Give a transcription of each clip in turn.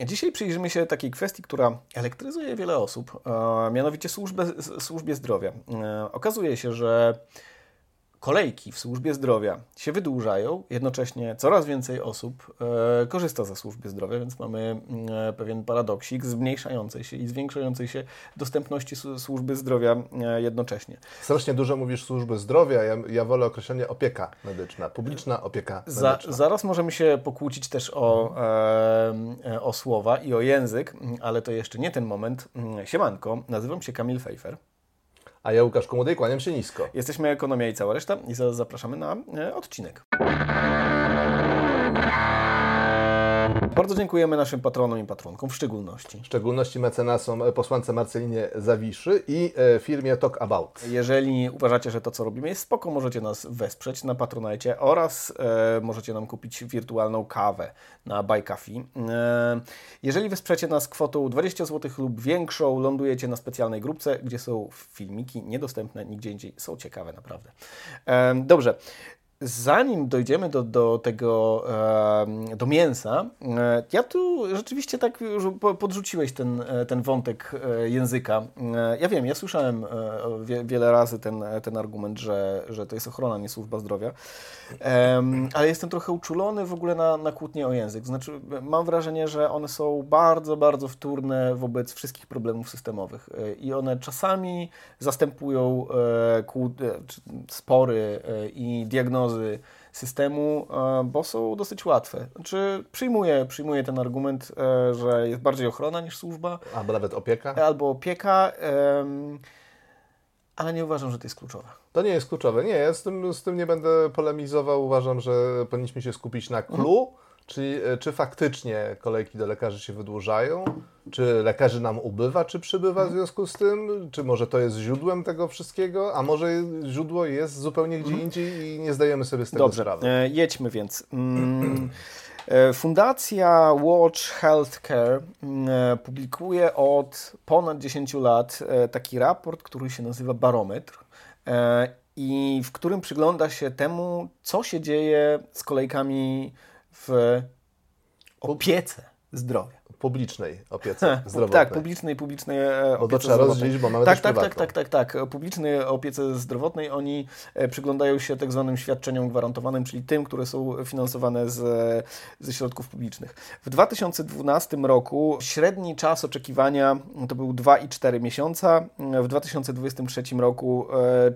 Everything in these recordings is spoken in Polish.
Dzisiaj przyjrzymy się takiej kwestii, która elektryzuje wiele osób, mianowicie służbę, służbie zdrowia. E, okazuje się, że kolejki w służbie zdrowia się wydłużają, jednocześnie coraz więcej osób e, korzysta ze służby zdrowia, więc mamy e, pewien paradoksik zmniejszającej się i zwiększającej się dostępności służby zdrowia e, jednocześnie. Strasznie dużo mówisz służby zdrowia, ja, ja wolę określenie opieka medyczna, publiczna opieka medyczna. Za, zaraz możemy się pokłócić też o, o słowa i o język, ale to jeszcze nie ten moment. Siemanko, nazywam się Kamil Fejfer. A ja Łukasz Komodej, kłaniam się nisko. Jesteśmy Ekonomia i cała reszta i zapraszamy na e, odcinek. Bardzo dziękujemy naszym patronom i patronkom w szczególności. W szczególności mecenasom e, posłance Marcelinie Zawiszy i e, firmie Talk About. Jeżeli uważacie, że to co robimy jest spoko, możecie nas wesprzeć na Patronite oraz e, możecie nam kupić wirtualną kawę na Buy Coffee. E, jeżeli wesprzecie nas kwotą 20 zł lub większą, lądujecie na specjalnej grupce, gdzie są filmiki niedostępne nigdzie indziej. Są ciekawe naprawdę. E, dobrze. Zanim dojdziemy do, do tego, do mięsa, e, ja tu rzeczywiście tak już podrzuciłeś ten, e, ten wątek e, języka. Ja wiem, ja słyszałem wiele razy ten, ten argument, że, że to jest ochrona, nie służba zdrowia, ale jestem trochę uczulony w ogóle na, na kłótnie o język. Znaczy, mam wrażenie, że one są bardzo, bardzo wtórne wobec wszystkich problemów systemowych i one czasami zastępują spory i diagnozy diagnozy systemu, e, bo są dosyć łatwe. Znaczy, przyjmuję, przyjmuję ten argument, e, że jest bardziej ochrona niż służba. Albo nawet opieka. Albo opieka, ale nie uważam, że to jest kluczowe. To nie jest kluczowe. Nie, ja z tym, z tym nie będę polemizował. Uważam, że powinniśmy się skupić na clue. Mhm czy, e, czy faktycznie kolejki do lekarzy się wydłużają? Czy lekarzy nam ubywa, czy przybywa w związku z tym? Czy może to jest źródłem tego wszystkiego? A może źródło jest zupełnie gdzie mhm. indziej i nie zdajemy sobie z tego Dobrze, sprawy? E, jedźmy więc. Mm, e, Fundacja Watch Healthcare mm, e, publikuje od ponad 10 lat taki raport, który się nazywa Barometr i w którym przygląda się temu, co się dzieje z kolejkami w opiece zdrowia publicznej opiece zdrowotnej. tak, publicznej, publicznej e, bo to trzeba rozdzielić, bo mamy tak, też tak, tak, tak, tak, tak. Publicznej opiece zdrowotnej oni e, przyglądają się tak zwanym świadczeniom gwarantowanym, czyli tym, które są finansowane z, ze środków publicznych. W 2012 roku średni czas oczekiwania to był 2,4 miesiąca, w 2023 roku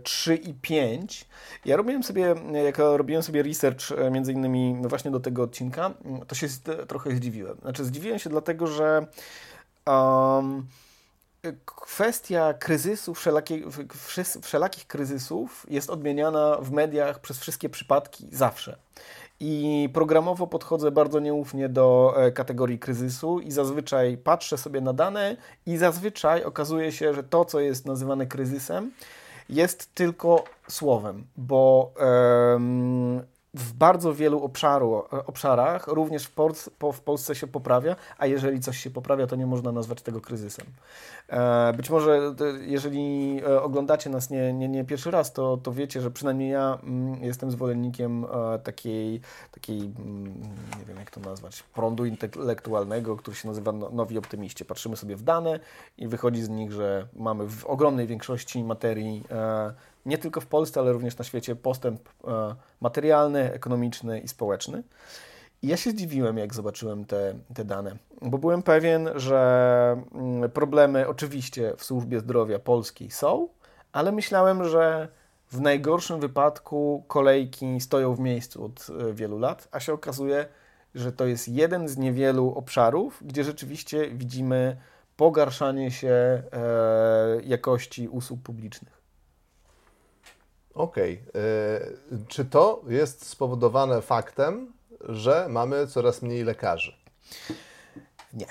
3,5. E, ja robiłem sobie, jak robiłem sobie research między innymi właśnie do tego odcinka, to się trochę zdziwiłem. Znaczy zdziwiłem się dlatego, że um, kwestia kryzysu, wszelakie, wszelakich kryzysów jest odmieniana w mediach przez wszystkie przypadki zawsze. I programowo podchodzę bardzo nieufnie do e, kategorii kryzysu i zazwyczaj patrzę sobie na dane i zazwyczaj okazuje się, że to, co jest nazywane kryzysem, jest tylko słowem, bo w bardzo wielu obszaru, obszarach, również w, Polsce, w Polsce się poprawia, a jeżeli coś się poprawia, to nie można nazwać tego kryzysem. E, być może, jeżeli e, oglądacie nas nie, nie, nie pierwszy raz, to, to wiecie, że przynajmniej ja mm, jestem zwolennikiem e, takiej, takiej, mm, nie wiem jak to nazwać, prądu intelektualnego, który się nazywa no, Nowi Optymiści. Patrzymy sobie w dane i wychodzi z nich, że mamy w ogromnej większości materii nie tylko w Polsce, ale również na świecie postęp e, materialny, ekonomiczny i społeczny. I ja się zdziwiłem, jak zobaczyłem te, te dane, bo byłem pewien, że mm, problemy oczywiście w służbie zdrowia polskiej są, ale myślałem, że w najgorszym wypadku kolejki stoją w miejscu od e, wielu lat, a się okazuje, że to jest jeden z niewielu obszarów, gdzie rzeczywiście widzimy pogarszanie się e, jakości usług publicznych. Okej. Okay. E, czy to jest spowodowane faktem, że mamy coraz mniej lekarzy? Nie.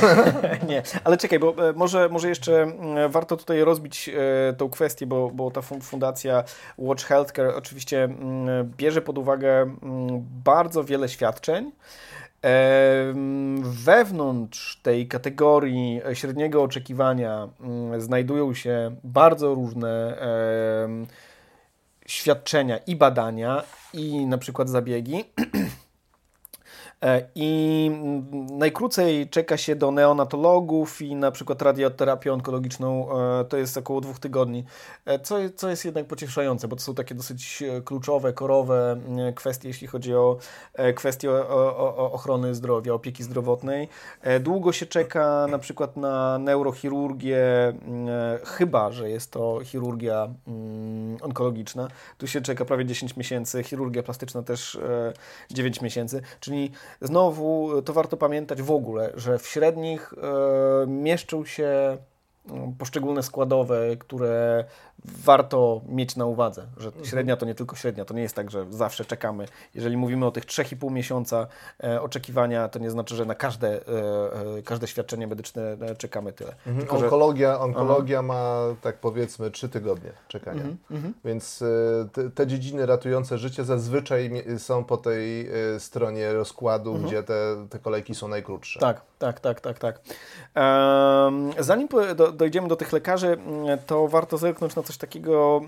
nie, ale czekaj, bo e, może, może jeszcze mm, warto tutaj rozbić e, tą kwestię, bo, bo ta fundacja Watch Healthcare oczywiście mm, bierze pod uwagę mm, bardzo wiele świadczeń. Wewnątrz tej kategorii średniego oczekiwania znajdują się bardzo różne świadczenia i badania, i na przykład zabiegi. I najkrócej czeka się do neonatologów i na przykład radioterapię onkologiczną to jest około dwóch tygodni, co, co jest jednak pocieszające, bo to są takie dosyć kluczowe, korowe kwestie, jeśli chodzi o kwestie ochrony zdrowia, opieki zdrowotnej. Długo się czeka na przykład na neurochirurgię, chyba, że jest to chirurgia onkologiczna. Tu się czeka prawie 10 miesięcy, chirurgia plastyczna też 9 miesięcy, czyli znowu to warto pamiętać w ogóle, że w średnich e, mieszczą się mm, poszczególne składowe, które warto mieć na uwadze, że średnia to nie tylko średnia, to nie jest tak, że zawsze czekamy. Jeżeli mówimy o tych 3,5 miesiąca e, oczekiwania, to nie znaczy, że na każde, e, e, każde świadczenie medyczne czekamy tyle. Mhm. Tylko, onkologia onkologia ma, tak powiedzmy, 3 tygodnie czekania. Mhm. mhm. Więc te, te, dziedziny ratujące życie zazwyczaj są po tej stronie rozkładu, mhm. gdzie te, te kolejki są najkrótsze. Tak, tak, tak, tak, tak. zanim dojdziemy do tych lekarzy, to warto zerknąć na coś takiego,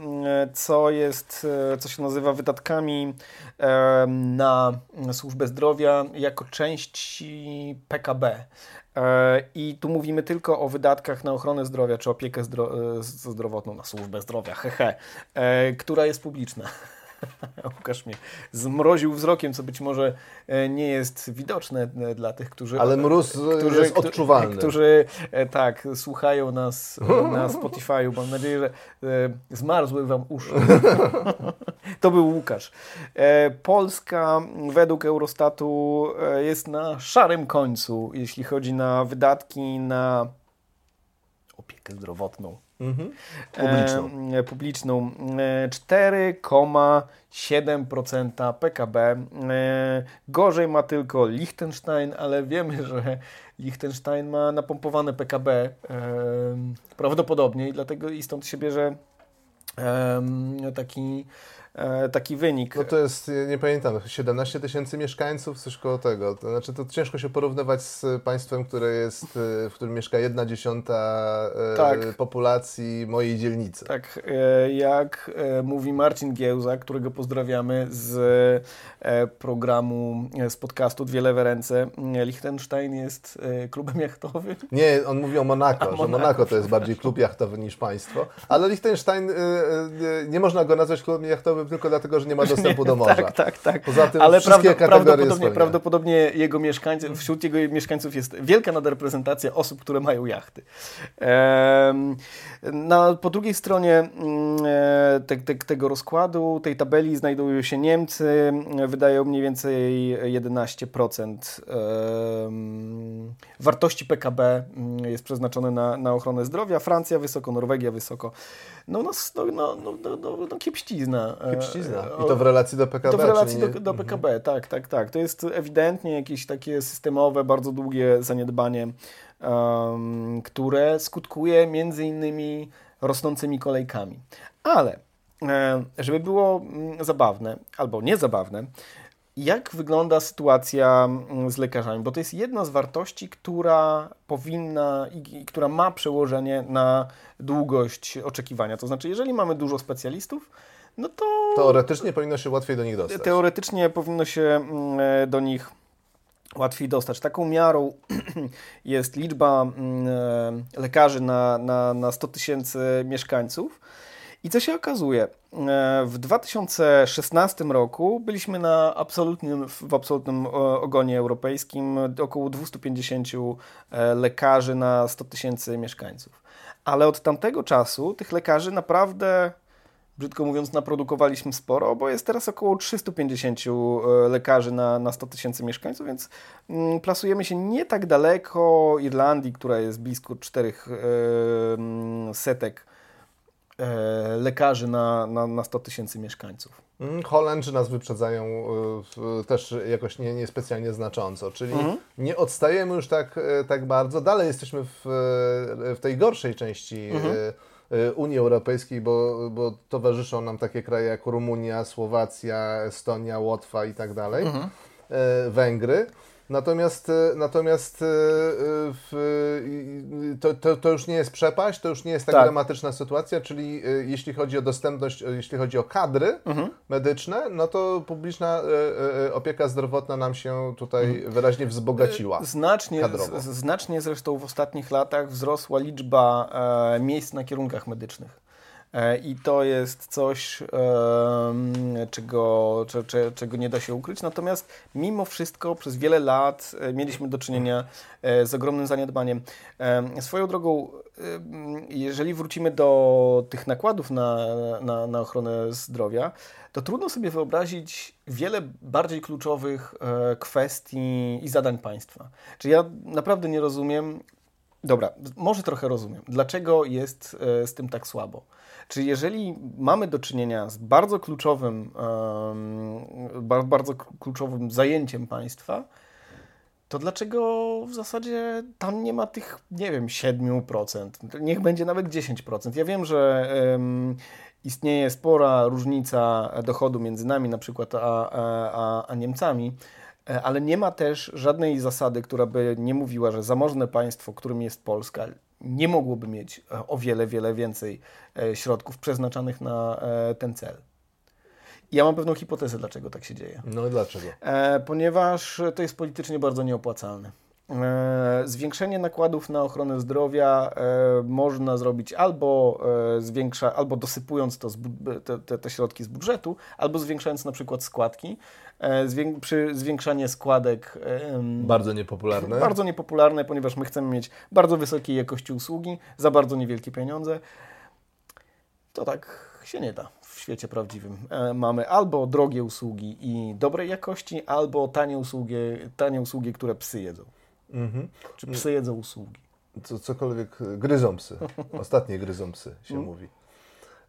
co jest, co się nazywa wydatkami na służbę zdrowia jako części PKB. E, I tu mówimy tylko o wydatkach na ochronę zdrowia czy opiekę zdro zdrowotną, na służbę zdrowia, hehe, e, która jest publiczna. Łukasz mnie zmroził wzrokiem, co być może e, nie jest widoczne e, dla tych, którzy... Ale mróz którzy, jest odczuwalny. Którzy e, tak, słuchają nas na Spotify'u. Mam nadzieję, że zmarzły Wam uszy. To był Łukasz. Polska według Eurostatu jest na szarym końcu, jeśli chodzi na wydatki na opiekę zdrowotną. Mhm. Publiczną. E, publiczną. 4,7% PKB. E, gorzej ma tylko Liechtenstein, ale wiemy, że Liechtenstein ma napompowane PKB e, prawdopodobnie i dlatego i stąd się bierze e, taki E, taki wynik. No to jest, nie pamiętam, 17 tysięcy mieszkańców, coś koło tego. To znaczy to ciężko się porównywać z państwem, które jest, e, w którym mieszka jedna dziesiąta e, tak. populacji mojej dzielnicy. Tak, jak mówi Marcin Giełza, którego pozdrawiamy z programu, z podcastu Dwie Lewe Ręce. Liechtenstein jest klubem jachtowym. Nie, on mówi o Monako, że Monaco, Monako to jest bardziej klub jachtowy niż państwo, ale Liechtenstein, nie można go nazwać klubem jachtowym tylko dlatego, że nie ma dostępu do morza. tak, tak, tak. Poza tym Ale wszystkie prawdopodobnie, prawdopodobnie jego mieszkańców, wśród jego mieszkańców jest wielka nadreprezentacja osób, które mają jachty. Na, po drugiej stronie mm, e, te, te, tego rozkładu, tej tabeli znajdują się Niemcy, wydają mniej więcej 11% wartości PKB mm, jest przeznaczone na, na ochronę zdrowia, Francja wysoko, Norwegia wysoko. No, no, no, no, no, no, no kiepścizna. I to w relacji do PKB. To w relacji do, do PKB, mhm. tak, tak, tak. To jest ewidentnie jakieś takie systemowe, bardzo długie zaniedbanie, um, które skutkuje między innymi rosnącymi kolejkami. Ale żeby było mm, zabawne albo niezabawne, jak wygląda sytuacja mm, z lekarzami? Bo to jest jedna z wartości, która powinna i, która ma przełożenie na długość oczekiwania. To znaczy, jeżeli mamy dużo specjalistów, no to. Teoretycznie powinno się łatwiej do nich dostać. Teoretycznie powinno się mm, e, do nich łatwiej dostać. Taką miarą jest liczba mm, e, lekarzy na, na, na 100 tysięcy mieszkańców. I co się okazuje? E, w 2016 roku byliśmy na absolutnym, w absolutnym ogonie europejskim około 250 lekarzy na 100 tysięcy mieszkańców. Ale od tamtego czasu tych lekarzy naprawdę brzydko mówiąc, naprodukowaliśmy sporo, bo jest teraz około 350 e, lekarzy na, na 100 tysięcy mieszkańców, więc mm, plasujemy się nie tak daleko Irlandii, która jest blisko 400 e, setek e, lekarzy na, na, na 100 tysięcy mieszkańców. Mm, Holendrzy nas wyprzedzają też jakoś nie, niespecjalnie znacząco, czyli mhm. nie odstajemy już tak, tak bardzo. Dalej jesteśmy w, w tej gorszej części mhm Y, Unii Europejskiej, bo, bo towarzyszą nam takie kraje jak Rumunia, Słowacja, Estonia, Łotwa i tak dalej, mhm. Y, Węgry. Natomiast, e, natomiast e, w, to, to, to, już nie jest przepaść, to już nie jest tak, tak. dramatyczna sytuacja, czyli jeśli chodzi o dostępność, jeśli chodzi o kadry mhm. medyczne, no to publiczna opieka zdrowotna nam się tutaj mhm. wyraźnie wzbogaciła. Znacznie, znacznie zresztą w ostatnich latach wzrosła liczba e, miejsc na kierunkach medycznych. E, I to jest coś, czego, czego nie da się ukryć. Natomiast mimo wszystko przez wiele lat e, mieliśmy do czynienia e, z ogromnym zaniedbaniem. Swoją drogą, jeżeli wrócimy do tych nakładów na, na, na ochronę zdrowia, to trudno sobie wyobrazić wiele bardziej kluczowych kwestii i zadań państwa. Czyli ja naprawdę nie rozumiem, dobra, może trochę rozumiem, dlaczego jest z tym tak słabo. Czy jeżeli mamy do czynienia z bardzo kluczowym, bardzo kluczowym zajęciem państwa, to dlaczego w zasadzie tam nie ma tych, nie wiem, 7%? Niech będzie nawet 10%. Ja wiem, że um, istnieje spora różnica dochodu między nami, na przykład, a, a, a Niemcami, e, ale nie ma też żadnej zasady, która by nie mówiła, że zamożne państwo, którym jest Polska, nie mogłoby mieć e, o wiele, wiele więcej e, środków przeznaczanych na e, ten cel. Ja mam pewną hipotezę, dlaczego tak się dzieje. No dlaczego? ponieważ to jest politycznie bardzo nieopłacalne. Zwiększenie nakładów na ochronę zdrowia można zrobić albo, zwiększa, albo dosypując to te, te, te, środki z budżetu, albo zwiększając na przykład składki. Zwię przy zwiększanie składek. Bardzo niepopularne. Bardzo niepopularne, ponieważ my chcemy mieć bardzo wysokiej jakości usługi za bardzo niewielkie pieniądze. To tak się nie da w świecie prawdziwym. E, mamy albo drogie usługi i dobrej jakości, albo tanie usługi, tanie usługi które psy jedzą. Mhm. Czy psy jedzą usługi. Co, cokolwiek gryzą psy. Ostatnie gryzą psy się mhm. mówi.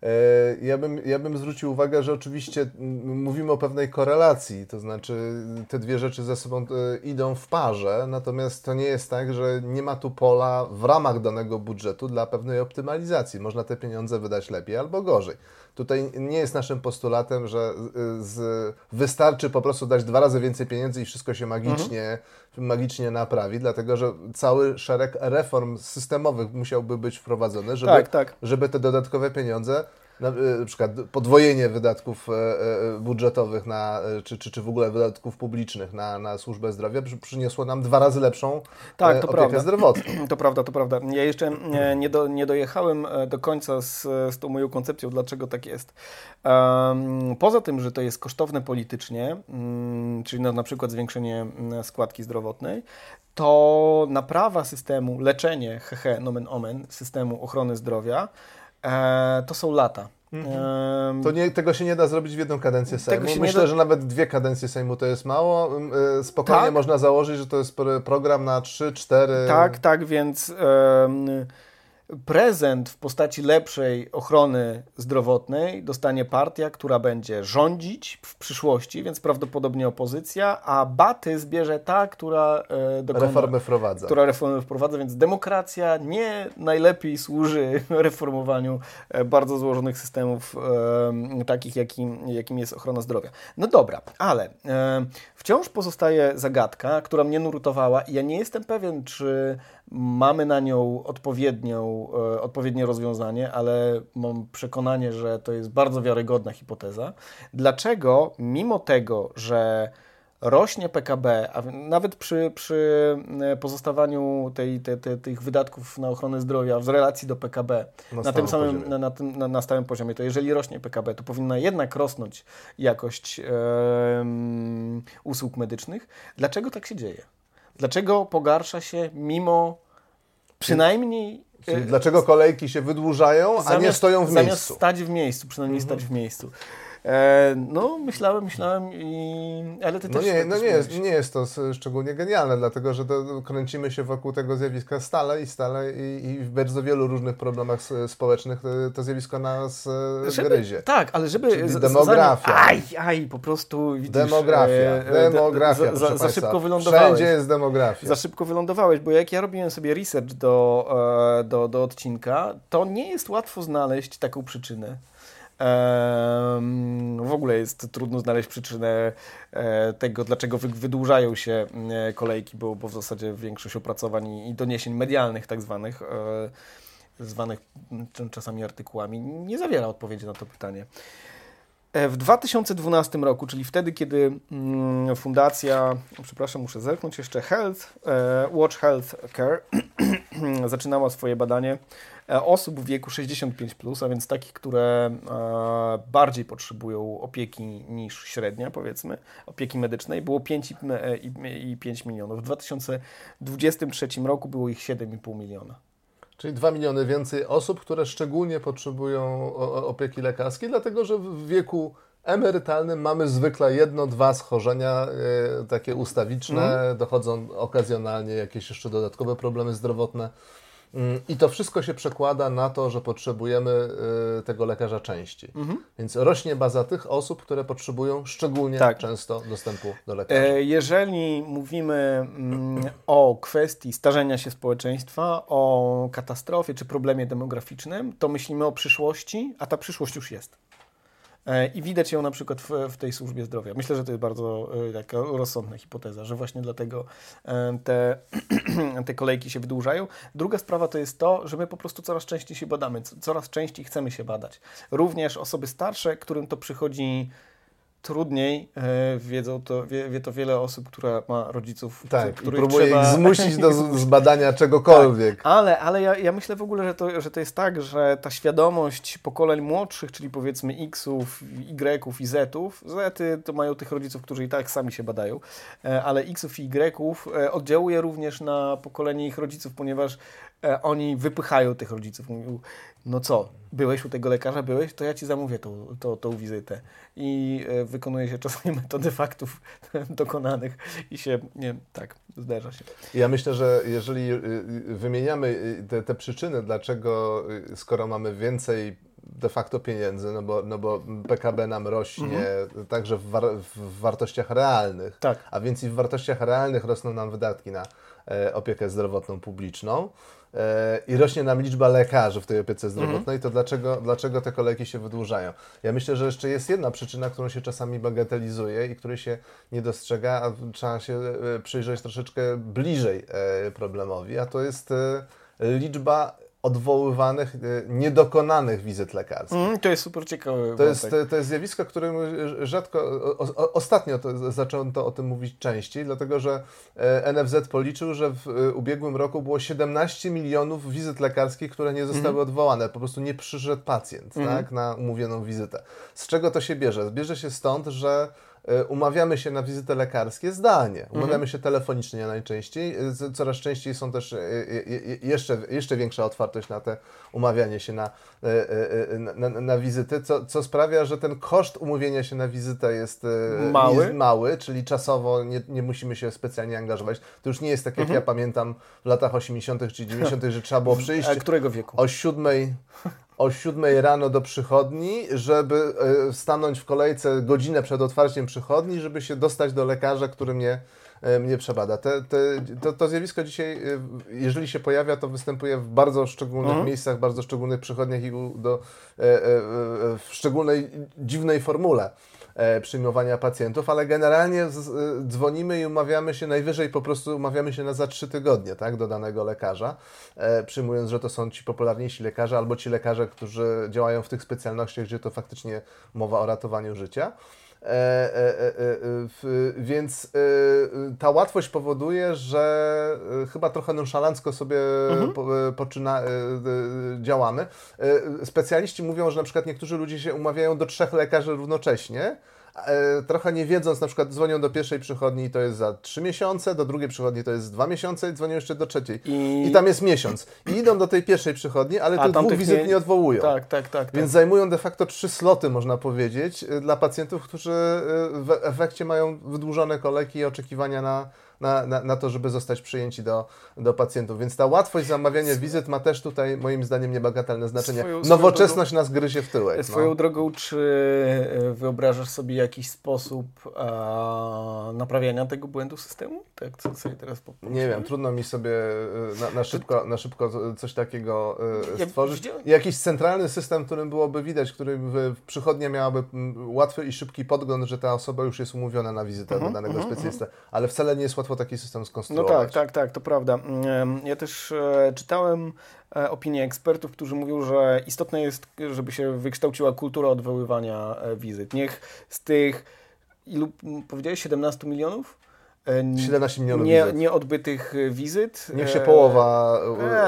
E, ja bym, ja bym zwrócił uwagę, że oczywiście mówimy o pewnej korelacji, to znaczy te dwie rzeczy ze sobą e, idą w parze, natomiast to nie jest tak, że nie ma tu pola w ramach danego budżetu dla pewnej optymalizacji. Można te pieniądze wydać lepiej albo gorzej. Tutaj nie jest naszym postulatem, że z, wystarczy po prostu dać dwa razy więcej pieniędzy i wszystko się magicznie, mhm. magicznie naprawi, dlatego że cały szereg reform systemowych musiałby być wprowadzony, żeby, tak, tak. żeby te dodatkowe pieniądze na, na przykład podwojenie wydatków e, e, budżetowych na, e, czy, czy, czy w ogóle wydatków publicznych na, na służbę zdrowia przyniosło nam dwa razy lepszą tak, to opiekę prawda. zdrowotną. To prawda, to prawda. Ja jeszcze nie, do, nie dojechałem do końca z, z tą moją koncepcją, dlaczego tak jest. Poza tym, że to jest kosztowne politycznie, um, czyli na, na przykład zwiększenie składki zdrowotnej, to naprawa systemu, leczenie, hehe, nomen omen, systemu ochrony zdrowia, e, to są lata. Mhm. To nie, tego się nie da zrobić w jedną kadencję Sejmu. Myślę, da... że nawet dwie kadencje Sejmu to jest mało. E, spokojnie tak. można założyć, że to jest program na 3-4. Tak, tak, więc prezent w postaci lepszej ochrony zdrowotnej dostanie partia, która będzie rządzić w przyszłości, więc prawdopodobnie opozycja, a baty zbierze ta, która e, dokona, reformy wprowadza. Która reformy wprowadza, więc demokracja nie najlepiej służy reformowaniu e, bardzo złożonych systemów, e, takich jakim, jakim jest ochrona zdrowia. No dobra, ale e, wciąż pozostaje zagadka, która mnie nurtowała i ja nie jestem pewien, czy Mamy na nią odpowiednią, e, odpowiednie rozwiązanie, ale mam przekonanie, że to jest bardzo wiarygodna hipoteza. Dlaczego, mimo tego, że rośnie PKB, a nawet przy, przy e, pozostawaniu tej, te, te, tych wydatków na ochronę zdrowia w relacji do PKB na, na tym samym, na, na, tym, na, na, stałym poziomie, to jeżeli rośnie PKB, to powinna jednak rosnąć jakość e, usług medycznych. Dlaczego tak się dzieje? Dlaczego pogarsza się mimo przynajmniej. Czyli dlaczego kolejki się wydłużają, zamiast, a nie stoją w miejscu? Zamiast stać w miejscu, przynajmniej mhm. stać w miejscu. E, no, myślałem, myślałem, i... ale ty no też nie, no nie jest, nie jest to szczególnie genialne, dlatego że kręcimy się wokół tego zjawiska stale i stale i, i w bardzo wielu różnych problemach społecznych to zjawisko nas e, żeby, gryzie. Tak, ale żeby... Czyli demografia. Aj, aj, po prostu widzisz... Demografia, e, demografia, za, za, za szybko wylądowałeś. Wszędzie jest demografia. Za szybko wylądowałeś, bo jak ja robiłem sobie research do, do, do odcinka, to nie jest łatwo znaleźć taką przyczynę W ogóle jest trudno znaleźć przyczynę e, tego, dlaczego wydłużają się e, kolejki, bo, bo w zasadzie większość opracowań i doniesień medialnych tak zwanych, e, zwanych czasami artykułami, nie zawiera odpowiedzi na to pytanie. W 2012 roku, czyli wtedy, kiedy mm, fundacja, przepraszam, muszę zerknąć jeszcze, Health, Watch Health Care zaczynała swoje badanie E, osób w wieku 65, plus, a więc takich, które e, bardziej potrzebują opieki niż średnia, powiedzmy, opieki medycznej, było 5,5 e, milionów. W 2023 roku było ich 7,5 miliona. Czyli 2 miliony więcej osób, które szczególnie potrzebują opieki lekarskiej, dlatego że w wieku emerytalnym mamy zwykle jedno, dwa schorzenia takie ustawiczne, mm. dochodzą okazjonalnie jakieś jeszcze dodatkowe problemy zdrowotne. I to wszystko się przekłada na to, że potrzebujemy y, tego lekarza częściej. Mhm. Więc rośnie baza tych osób, które potrzebują szczególnie tak. często dostępu do lekarza. E, jeżeli mówimy mm, o kwestii starzenia się społeczeństwa, o katastrofie czy problemie demograficznym, to myślimy o przyszłości, a ta przyszłość już jest. E, I widać ją na przykład w, w, tej służbie zdrowia. Myślę, że to jest bardzo e, taka rozsądna hipoteza, że właśnie dlatego e, te, te kolejki się wydłużają. Druga sprawa to jest to, że my po prostu coraz częściej się badamy, coraz częściej chcemy się badać. Również osoby starsze, którym to przychodzi trudniej e, wiedzą to, wie, wie, to wiele osób, która ma rodziców, tak, których próbuje trzeba... ich zmusić do zbadania czegokolwiek. Tak, ale ale ja, ja myślę w ogóle, że to, że to jest tak, że ta świadomość pokoleń młodszych, czyli powiedzmy X-ów, Y-ów i Z-ów, Z-y to mają tych rodziców, którzy i tak sami się badają, e, ale X-ów i Y-ów e, oddziałuje również na pokolenie ich rodziców, ponieważ oni wypychają tych rodziców. Mówią, no co, byłeś u tego lekarza, byłeś, to ja ci zamówię tą, tą, tą wizytę. I e, wykonuje się czasami metody faktów dokonanych i się, nie tak, zdarza się. Ja myślę, że jeżeli y, y, wymieniamy te, te przyczyny, dlaczego skoro mamy więcej de facto pieniędzy, no bo, no bo PKB nam rośnie mhm. także w, war, w, wartościach realnych, tak. a więc i w wartościach realnych rosną nam wydatki na e, opiekę zdrowotną publiczną e, i rośnie nam liczba lekarzy w tej opiece zdrowotnej, mhm. to dlaczego, dlaczego te kolejki się wydłużają? Ja myślę, że jeszcze jest jedna przyczyna, którą się czasami bagatelizuje i której się nie dostrzega, a trzeba się e, przyjrzeć troszeczkę bliżej e, problemowi, a to jest e, liczba odwoływanych, y, niedokonanych wizyt lekarskich. Mm, to jest super ciekawe. To jest, to jest zjawisko, którym rzadko, o, o, ostatnio to, zaczęto o tym mówić częściej, dlatego że e, NFZ policzył, że w e, ubiegłym roku było 17 milionów wizyt lekarskich, które nie zostały mm. odwołane. Po prostu nie przyszedł pacjent mm. tak, na umówioną wizytę. Z czego to się bierze? Bierze się stąd, że E, umawiamy się na wizyty lekarskie zdalnie. Umawiamy mhm. się telefonicznie najczęściej. E, coraz częściej są też e, jeszcze, jeszcze większa otwartość na te umawianie się na, na, na, na wizyty, co, co sprawia, że ten koszt umówienia się na wizytę jest mały, jest mały czyli czasowo nie, nie musimy się specjalnie angażować. To już nie jest tak, jak mhm. ja pamiętam w latach 80. czy 90., że trzeba było przyjść. A którego wieku? O siódmej o 7 rano do przychodni, żeby e, stanąć w kolejce godzinę przed otwarciem przychodni, żeby się dostać do lekarza, który mnie, e, mnie przebada. Te, te, to, to, zjawisko dzisiaj, e, jeżeli się pojawia, to występuje w bardzo szczególnych mhm. miejscach, bardzo szczególnych przychodniach i do, w szczególnej, dziwnej formule. E, przyjmowania pacjentów, ale generalnie dzwonimy i umawiamy się najwyżej, po prostu umawiamy się na za trzy tygodnie tak, do danego lekarza, e, przyjmując, że to są ci popularniejsi lekarze albo ci lekarze, którzy działają w tych specjalnościach, gdzie to faktycznie mowa o ratowaniu życia. E, e, e, więc ta łatwość powoduje, że chyba trochę nonszalancko sobie mhm. poczyna, działamy. Specjaliści mówią, że na przykład niektórzy ludzie się umawiają do trzech lekarzy równocześnie, trochę nie wiedząc, na przykład dzwonią do pierwszej przychodni i to jest za trzy miesiące, do drugiej przychodni to jest dwa miesiące i dzwonią jeszcze do trzeciej. I, I tam jest miesiąc. I idą do tej pierwszej przychodni, ale tych dwóch wizyt nie... nie odwołują. Tak, tak, tak. Więc tak. zajmują de facto trzy sloty, można powiedzieć, e, dla pacjentów, którzy e, w efekcie mają wydłużone kolejki i oczekiwania na na, na, na to, żeby zostać przyjęci do, do pacjentów. Więc ta łatwość zamawiania wizyt ma też tutaj moim zdaniem niebagatelne znaczenie. Swoją, Nowoczesność swoją nas gryzie w tyłek. Swoją no. drogą, czy e, wyobrażasz sobie jakiś sposób a, naprawiania tego błędu systemu? Tak, co sobie teraz Nie wiem, trudno mi sobie e, na, na, szybko, na szybko coś takiego stworzyć. Ja, Jakiś centralny system, którym byłoby widać, który przychodnia miałaby łatwy i szybki podgląd, że ta osoba już jest umówiona na wizytę uh -huh, do danego uh -huh, specjalisty, uh -huh. ale wcale nie jest łatwo taki system skonstruować. No tak, tak, tak, to prawda. Ja też e, czytałem e, opinie ekspertów, którzy mówią, że istotne jest, żeby się wykształciła kultura odwoływania e, wizyt. Niech z tych, ilu powiedziałeś, 17 milionów? 17 milionów nie, wizyt. Nieodbytych wizyt. Niech się połowa.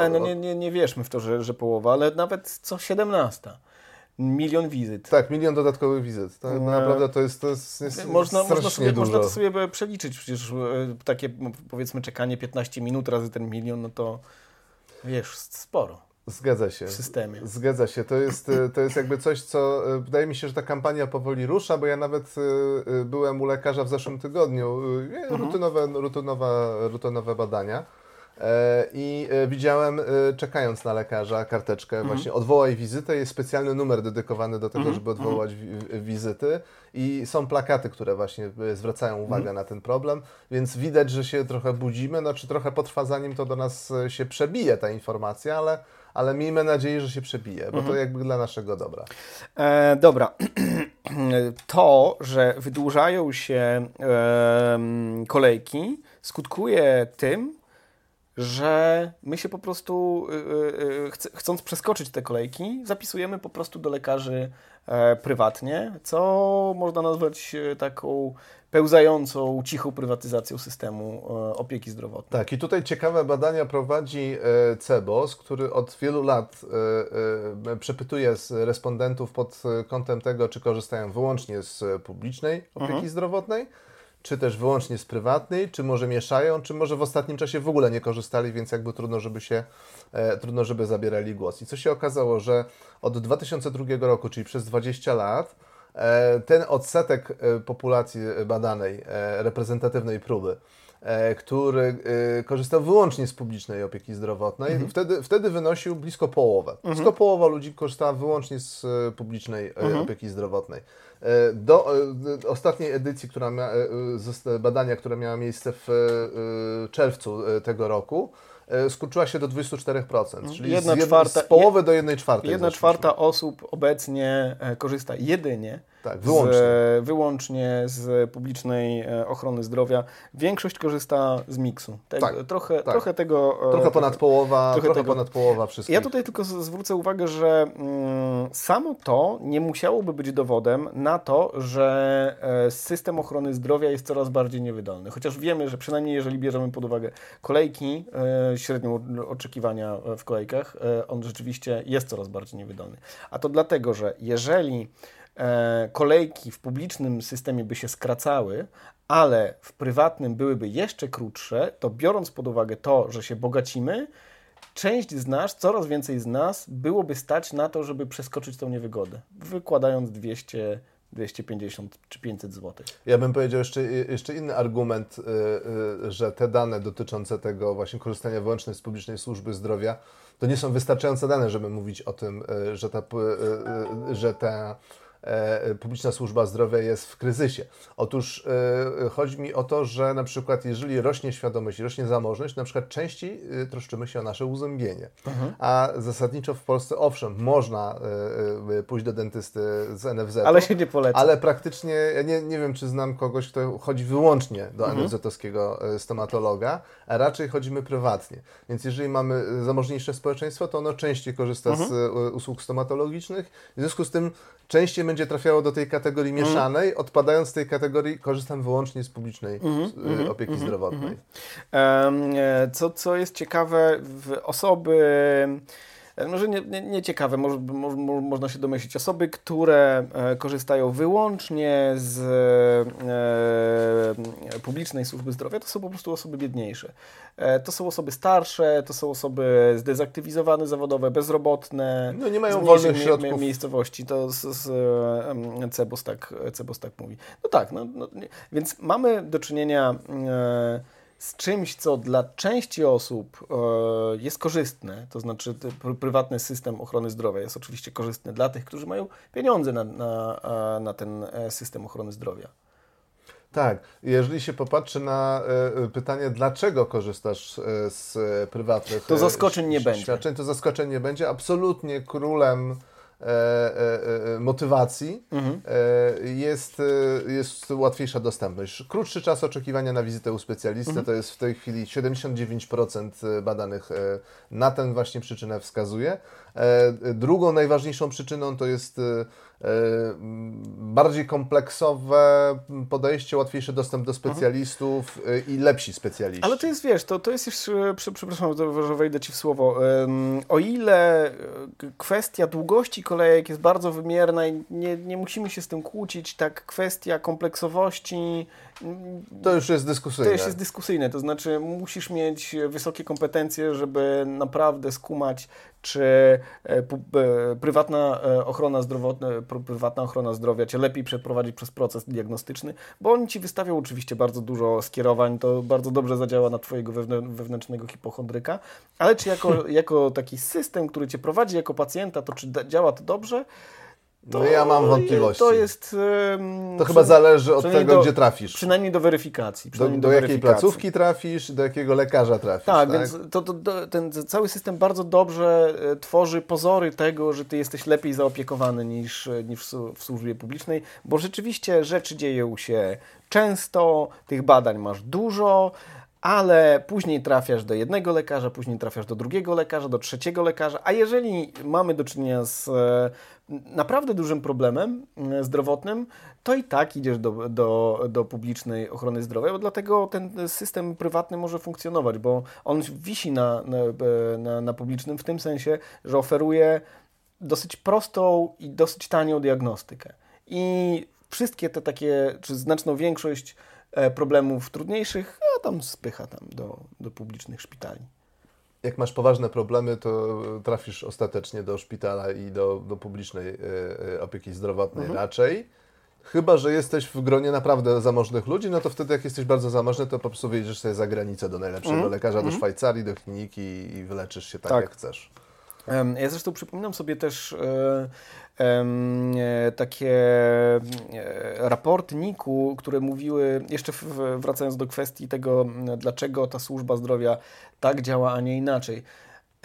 E, no nie, nie, nie wierzmy w to, że, że połowa, ale nawet co 17 milion wizyt. Tak, milion dodatkowych wizyt. To, no, naprawdę to jest, to jest, jest można, można, sobie, dużo. można to sobie przeliczyć. Przecież e, takie powiedzmy czekanie 15 minut razy ten milion, no to wiesz, sporo. Zgadza się. W systemie. Zgadza się. To jest, e, to jest jakby coś, co e, wydaje mi się, że ta kampania powoli rusza, bo ja nawet byłem u lekarza w zeszłym tygodniu. Mhm. Rutynowe, rutynowe, rutynowe badania. E, I e, widziałem, e, czekając na lekarza, karteczkę, mhm. właśnie odwołaj wizytę. Jest specjalny numer dedykowany do tego, mhm. żeby odwołać mhm. wizyty. I są plakaty, które właśnie zwracają uwagę mhm. na ten problem, więc widać, że się trochę budzimy. Znaczy, trochę potrwa, zanim to do nas się przebije ta informacja, ale ale miejmy nadzieję, że się przebije, bo to mhm. jakby dla naszego dobra. E, dobra. To, że wydłużają się e, kolejki, skutkuje tym, że my się po prostu, yy, ch chcąc przeskoczyć te kolejki, zapisujemy po prostu do lekarzy e, prywatnie, co można nazwać e, taką pełzającą, cichą prywatyzacją systemu e, opieki zdrowotnej. Tak, i tutaj ciekawe badania prowadzi CEBOS, który od wielu lat przepytuje respondentów pod kątem tego, czy korzystają wyłącznie z publicznej opieki mhm. zdrowotnej, czy też wyłącznie z prywatnej, czy może mieszają, czy może w ostatnim czasie w ogóle nie korzystali, więc jakby trudno, żeby się, e, trudno, żeby zabierali głos. I co się okazało, że od 2002 roku, czyli przez 20 lat, e, ten odsetek e, populacji badanej, e, reprezentatywnej próby, który e, korzystał wyłącznie z publicznej opieki zdrowotnej, mhm. wtedy, wtedy wynosił blisko połowę. Mhm. Blisko połowa ludzi korzystała wyłącznie z e, publicznej mhm. opieki zdrowotnej. Do ostatniej edycji która mia, badania, które miała miejsce w czerwcu tego roku, skurczyła się do 24%, czyli jedna z, czwarta, z połowy do jednej czwartej. Jedna czwarta osób obecnie korzysta jedynie tak, wyłącznie. Z, wyłącznie z publicznej e, ochrony zdrowia. Większość korzysta z miksu. tak, trochę, tak. trochę tego. E, trochę ponad połowa, trochę, trochę ponad połowa wszystkich. Ja tutaj tylko zwrócę uwagę, że mm, samo to nie musiałoby być dowodem na to, że e, system ochrony zdrowia jest coraz bardziej niewydolny. Chociaż wiemy, że przynajmniej jeżeli bierzemy pod uwagę kolejki, średnią oczekiwania w kolejkach, on rzeczywiście jest coraz bardziej niewydolny. A to dlatego, że jeżeli kolejki w publicznym systemie by się skracały, ale w prywatnym byłyby jeszcze krótsze, to biorąc pod uwagę to, że się bogacimy, część z nas, coraz więcej z nas byłoby stać na to, żeby przeskoczyć tą niewygodę, wykładając 200 250 czy 500 zł. Ja bym powiedział jeszcze, jeszcze inny argument, y, że te dane dotyczące tego właśnie korzystania wyłącznie z publicznej służby zdrowia, to nie są wystarczające dane, żeby mówić o tym, że ta, że ta E, publiczna służba zdrowia jest w kryzysie. Otóż e, chodzi mi o to, że na przykład jeżeli rośnie świadomość, rośnie zamożność, na przykład częściej e, troszczymy się o nasze uzębienie. Mhm. A zasadniczo w Polsce, owszem, można pójść do dentysty z NFZ. Ale się nie poleca. Ale praktycznie, ja nie, nie wiem, czy znam kogoś, kto chodzi wyłącznie do mhm. NFZ-owskiego stomatologa, a raczej chodzimy prywatnie. Więc jeżeli mamy zamożniejsze społeczeństwo, to ono częściej korzysta mhm. z usług stomatologicznych. W związku z tym częściej będzie trafiało do tej kategorii mhm. mieszanej, mm. odpadając z tej kategorii korzystam wyłącznie z publicznej mm, opieki mm, zdrowotnej. Um, co, co jest ciekawe, w osoby może nie, nie, nie ciekawe, może, mo, można się domyślić. Osoby, które e, korzystają wyłącznie z e, publicznej służby zdrowia, to są po prostu osoby biedniejsze. E, to są osoby starsze, to są osoby zdezaktywizowane zawodowe, bezrobotne. No nie mają wolnych środków. miejscowości. To z, z Cebos, tak, Cebos tak mówi. No tak, no, no więc mamy do czynienia z czymś, co dla części osób e, jest korzystne, to znaczy prywatny system ochrony zdrowia jest oczywiście korzystny dla tych, którzy mają pieniądze na, na, na ten system ochrony zdrowia. Tak, jeżeli się popatrzy na e, pytanie, dlaczego korzystasz e, z prywatnych to zaskoczeń nie świadczeń, będzie. to zaskoczeń nie będzie. Absolutnie królem E, e, e, motywacji mhm. jest, jest łatwiejsza dostępność. Krótszy czas oczekiwania na wizytę u specjalisty mhm. to jest w tej chwili 79% badanych na tę właśnie przyczynę wskazuje. Drugą najważniejszą przyczyną to jest bardziej kompleksowe podejście, łatwiejszy dostęp do specjalistów mhm. i lepsi specjaliści. Ale to jest, wiesz, to, to jest jeszcze, przepraszam, że wejdę Ci w słowo, o ile kwestia długości kolejek jest bardzo wymierna i nie, nie musimy się z tym kłócić, tak kwestia kompleksowości to już jest dyskusyjne. To już jest dyskusyjne, to znaczy musisz mieć wysokie kompetencje, żeby naprawdę skumać, czy e, e, prywatna e, ochrona zdrowotna, prywatna ochrona zdrowia cię lepiej przeprowadzi przez proces diagnostyczny, bo oni ci wystawią oczywiście bardzo dużo skierowań, to bardzo dobrze zadziała na twojego wewnętrznego hipochondryka, ale czy jako, jako taki system, który cię prowadzi jako pacjenta, to czy działa to dobrze? To, no ja mam wątpliwości. To jest. to chyba zależy od tego, do, gdzie trafisz. Przynajmniej do weryfikacji. Przynajmniej do, do, do jakiej placówki trafisz, do jakiego lekarza trafisz. Tak, tak? więc to, to, ten cały system bardzo dobrze e, tworzy pozory tego, że ty jesteś lepiej zaopiekowany niż, niż w służbie publicznej, bo rzeczywiście rzeczy dzieją się często, tych badań masz dużo ale później trafiasz do jednego lekarza, później trafiasz do drugiego lekarza, do trzeciego lekarza, a jeżeli mamy do czynienia z e, naprawdę dużym problemem e, zdrowotnym, to i tak idziesz do, do, do publicznej ochrony zdrowia, bo dlatego ten system prywatny może funkcjonować, bo on wisi na, na, na, na publicznym w tym sensie, że oferuje dosyć prostą i dosyć tanią diagnostykę. I wszystkie te takie, czy znaczną większość E, problemów trudniejszych, a tam spycha tam do, do publicznych szpitali. Jak masz poważne problemy, to trafisz ostatecznie do szpitala i do, do publicznej e, e, opieki zdrowotnej mhm. raczej. Chyba, że jesteś w gronie naprawdę zamożnych ludzi, no to wtedy jak jesteś bardzo zamożny, to po prostu wyjedziesz sobie za granicę do najlepszego mm. lekarza, do mhm. Szwajcarii, do kliniki i wyleczysz się tak, tak. jak chcesz. Ja zresztą przypominam sobie też E, takie e, raporty NIK-u, które mówiły, jeszcze wracając do kwestii tego, dlaczego ta służba zdrowia tak działa, a nie inaczej.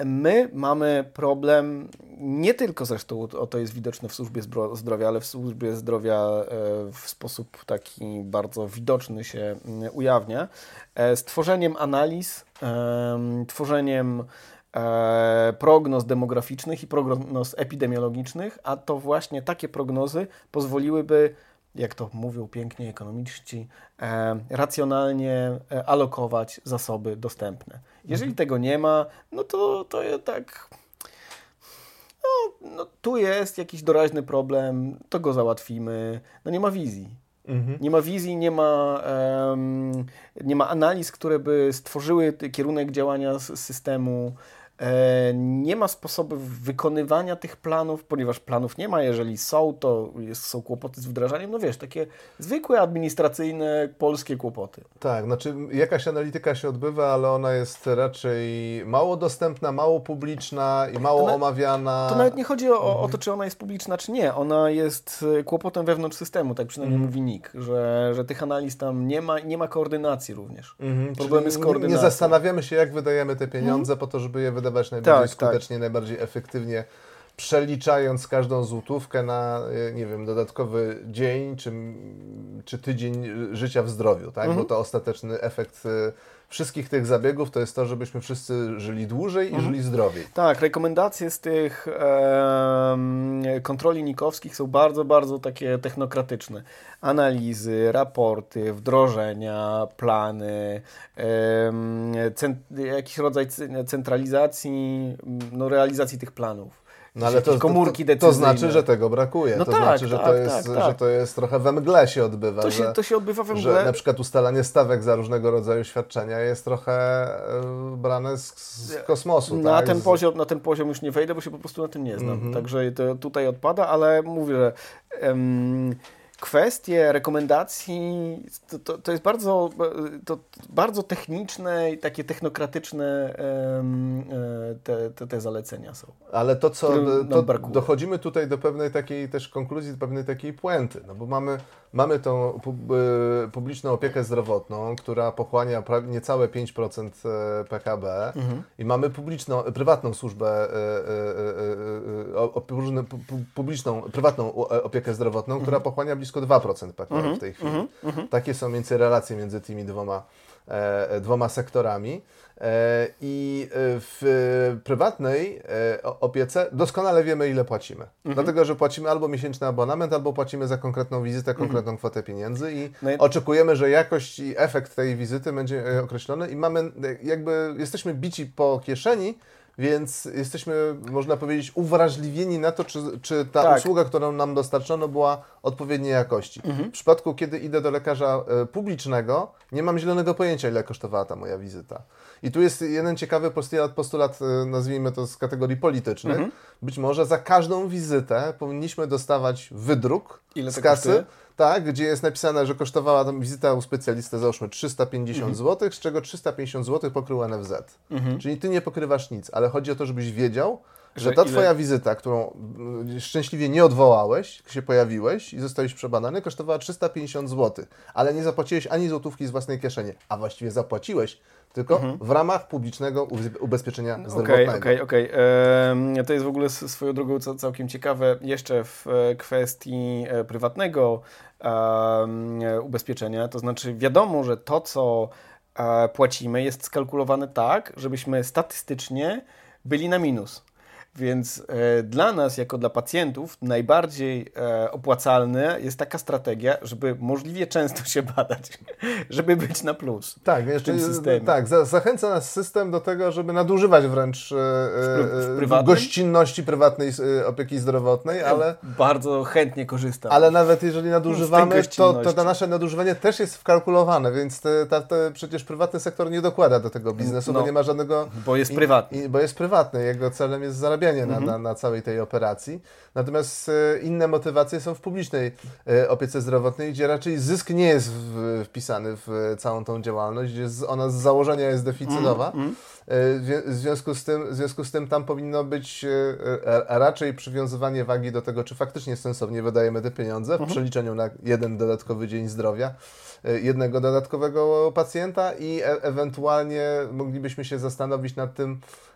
My mamy problem, nie tylko zresztą o to jest widoczne w służbie zdrowia, ale w służbie zdrowia e, w sposób taki bardzo widoczny się ujawnia, z tworzeniem analiz, tworzeniem E, prognoz demograficznych i prognoz epidemiologicznych, a to właśnie takie prognozy pozwoliłyby, jak to mówią pięknie ekonomiści, e, racjonalnie e, alokować zasoby dostępne. Jeżeli mhm. tego nie ma, no to, to tak. No, no, tu jest jakiś doraźny problem, to go załatwimy. No nie ma wizji. Mhm. Nie ma wizji, nie ma, um, nie ma analiz, które by stworzyły kierunek działania systemu. E, nie ma sposobów wykonywania tych planów, ponieważ planów nie ma. Jeżeli są, to jest, są kłopoty z wdrażaniem. No wiesz, takie zwykłe, administracyjne, polskie kłopoty. Tak, znaczy jakaś analityka się odbywa, ale ona jest raczej mało dostępna, mało publiczna i mało to omawiana. To nawet nie chodzi o, mhm. o, to, czy ona jest publiczna, czy nie. Ona jest e, kłopotem wewnątrz systemu, tak przynajmniej mhm. mówi NIK, że, że tych analiz tam nie ma, nie ma koordynacji również. Mhm. Problemy z koordynacją. Nie zastanawiamy się, jak wydajemy te pieniądze mhm. po to, żeby je wydawać wydawać najbardziej tak, tak. skutecznie, tak. najbardziej efektywnie, przeliczając każdą złotówkę na, e, nie wiem, dodatkowy dzień czy, czy tydzień życia w zdrowiu, tak? Mhm. Bo to ostateczny efekt e, wszystkich tych zabiegów to jest to, żebyśmy wszyscy żyli dłużej mhm. i żyli zdrowiej. Tak, rekomendacje z tych e, kontroli nikowskich są bardzo, bardzo takie technokratyczne. Analizy, raporty, wdrożenia, plany, e, jakiś rodzaj centralizacji, no, realizacji tych planów. No ale to, komórki to, to, to znaczy, że tego brakuje. No to tak, znaczy, że, tak, to jest, tak, że to jest trochę we mgle się odbywa. To się, że, to się odbywa we mgle. Że na przykład ustalanie stawek za różnego rodzaju świadczenia jest trochę e, brane z, z kosmosu. Na, tak? ten poziom, na ten poziom już nie wejdę, bo się po prostu na tym nie znam. -hmm. Także to tutaj odpada, ale mówię, że um, kwestie rekomendacji to, to, to, jest bardzo, to bardzo techniczne i takie technokratyczne te, te, te zalecenia są. Ale to, co to dochodzimy tutaj do pewnej takiej też konkluzji, do pewnej takiej puenty, no bo mamy, mamy tą e, publiczną opiekę zdrowotną, która pochłania niecałe 5% e, PKB mhm. i mamy publiczną, prywatną służbę, e, publiczną, prywatną opiekę zdrowotną, mhm. która pochłania blisko 2% PKB mhm. w tej chwili. Mhm. Mhm. Takie są między relacje między tymi dwoma, e, dwoma sektorami. E, I w prywatnej e, opiece doskonale wiemy, ile płacimy. Mhm. Dlatego, że płacimy albo miesięczny abonament, albo płacimy za konkretną wizytę, konkretną mhm. kwotę pieniędzy i no i... oczekujemy, że jakość i efekt tej wizyty będzie e, określony i mamy, jakby jesteśmy bici po kieszeni, więc jesteśmy, można powiedzieć, uwrażliwieni na to, czy, czy ta tak. usługa, którą nam dostarczono, była odpowiedniej jakości. Mhm. W przypadku, kiedy idę do lekarza e, publicznego, nie mam zielonego pojęcia, ile kosztowała ta moja wizyta. I tu jest jeden ciekawy postulat, postulat e, nazwijmy to z kategorii politycznych. Mhm. Być może za każdą wizytę powinniśmy dostawać wydruk ile z kasy. Kosztuje? tak, gdzie jest napisane, że kosztowała tam wizyta u specjalisty załóżmy 350 mhm. zł, z czego 350 zł pokrył NFZ. Mhm. Czyli ty nie pokrywasz nic, ale chodzi o to, żebyś wiedział, że ta ile... twoja wizyta, którą mm, szczęśliwie nie odwołałeś, się pojawiłeś i zostałeś przebadany, kosztowała 350 zł, ale nie zapłaciłeś ani złotówki z własnej kieszeni, a właściwie zapłaciłeś tylko mhm. w ramach publicznego ubezpieczenia zdrowotnego. Okej, okay, okej, okay. To jest w ogóle swoją drogą całkiem ciekawe. Jeszcze w e, kwestii e, prywatnego ubezpieczenia, to znaczy wiadomo, że to, co e, płacimy jest skalkulowane tak, żebyśmy statystycznie byli na minus. Więc e, dla nas, jako dla pacjentów, najbardziej e, opłacalne jest taka strategia, żeby możliwie często się badać, żeby być na plus tak, w tym systemie. Tak, za, zachęca nas system do tego, żeby nadużywać wręcz e, w, w gościnności prywatnej e, opieki zdrowotnej, ale... Bardzo chętnie korzystam. Ale nawet jeżeli nadużywamy, to, to to nasze nadużywanie też jest wkalkulowane, więc te, te, te, przecież prywatny sektor nie dokłada do tego biznesu, no, bo nie ma żadnego... Bo jest prywatny. I, bo jest prywatny, jego celem jest zarabianie zarabianie na, mhm. na, na całej tej operacji. Natomiast e, inne motywacje są w publicznej e, opiece zdrowotnej, gdzie raczej zysk nie jest wpisany w całą tą działalność, gdzie ona z założenia jest deficytowa. Mm, mm. W związku, z tym, w związku z tym tam powinno być raczej przywiązywanie wagi do tego, czy faktycznie sensownie wydajemy te pieniądze w mhm. przeliczeniu na jeden dodatkowy dzień zdrowia jednego dodatkowego pacjenta i e ewentualnie moglibyśmy się zastanowić nad tym,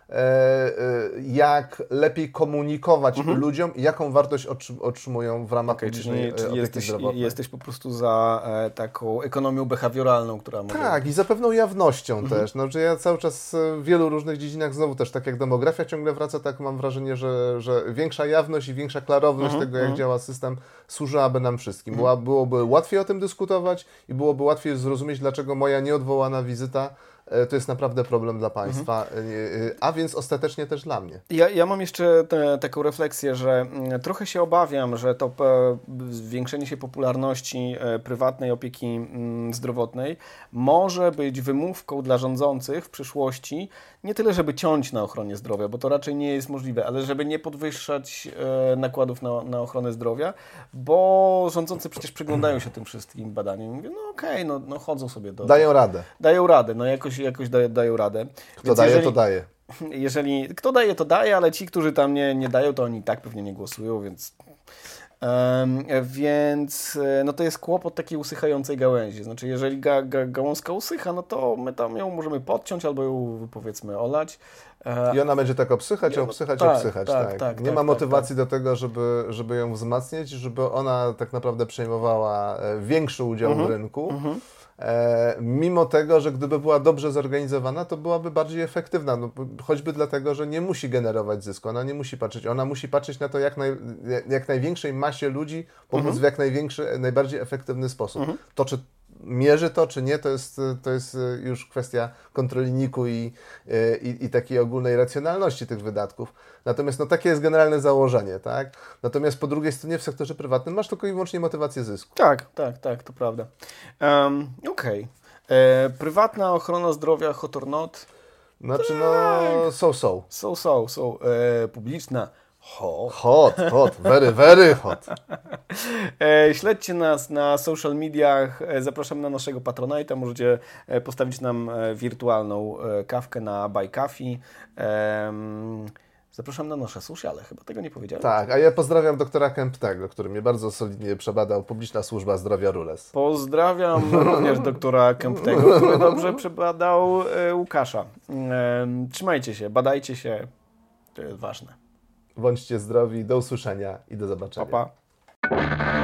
E, e, jak lepiej komunikować mhm. ludziom, jaką wartość otrzymują w ramach okay, publicznej czyli, czyli jesteś, jesteś po prostu za e, taką ekonomią behawioralną, która może... Tak, i za pewną jawnością mhm. też. No, że ja cały czas w wielu różnych dziedzinach znowu też, tak jak demografia ciągle wraca, tak mam wrażenie, że, że większa jawność i większa klarowność mhm. tego, jak mhm. działa system, służyłaby nam wszystkim. Była, byłoby łatwiej o tym dyskutować i byłoby łatwiej zrozumieć, dlaczego moja nieodwołana wizyta E, to jest naprawdę problem dla państwa, mhm. E, e, a więc ostatecznie też dla mnie. Ja, ja mam jeszcze te, taką refleksję, że mm, trochę się obawiam, że to zwiększenie się popularności prywatnej opieki mm, zdrowotnej może być wymówką dla rządzących w przyszłości nie tyle, żeby ciąć na ochronie zdrowia, bo to raczej nie jest możliwe, ale żeby nie podwyższać nakładów na, na ochronę zdrowia, bo rządzący przecież przyglądają się tym wszystkim badaniom i mówią, no okej, okay, no, no chodzą sobie do... Dają radę. Dają radę, no jakoś jakoś dają, dają radę. Kto Więc daje, jeżeli, to daje. Jeżeli kto daje, to daje, ale ci, którzy tam nie, nie dają, to oni tak pewnie nie głosują, więc. Um, więc e, no to jest kłopot takiej usychającej gałęzi. Znaczy, jeżeli ga, ga, gałązka usycha, no to my tam ją możemy podciąć albo ją powiedzmy olać. E, I ona będzie tak obsychać, ja, obsychać, tak, obsychać. Tak, tak. tak nie tak, ma tak, motywacji do tego, żeby, żeby ją wzmacniać, żeby ona tak naprawdę przejmowała e, większy udział mhm, w rynku. Mhm. E, mimo tego, że gdyby była dobrze zorganizowana, to byłaby bardziej efektywna, no, choćby dlatego, że nie musi generować zysku, ona nie musi patrzeć, ona musi patrzeć na to, jak, naj, jak największej masie ludzi pomóc mhm. w jak największy, najbardziej efektywny sposób. Mhm. To, czy mierzy to, czy nie, to jest, to jest już kwestia kontroli NIK-u i, i, i, takiej ogólnej racjonalności tych wydatków. Natomiast no, takie jest generalne założenie, tak? Natomiast po drugiej stronie w sektorze prywatnym masz tylko i wyłącznie motywację zysku. Tak, tak, tak, to prawda. Um, Okej. Okay. E, prywatna ochrona zdrowia, hot or not? Znaczy, no, so, so. So, so, so. E, publiczna, Hot. Hot, hot, very, very hot. E, śledźcie nas na social mediach, e, zapraszam na naszego Patronite'a, możecie e, postawić nam wirtualną kawkę na Buy Coffee. Zapraszam na nasze sociale, chyba tego nie powiedziałem. Tak, a ja pozdrawiam doktora Kemptego, który mnie bardzo solidnie przebadał, Publiczna Służba Zdrowia Rules. Pozdrawiam również doktora Kemptego, który dobrze przebadał Łukasza. Trzymajcie się, badajcie się, to jest ważne. Bądźcie zdrowi, do usłyszenia i do zobaczenia. Pa, pa.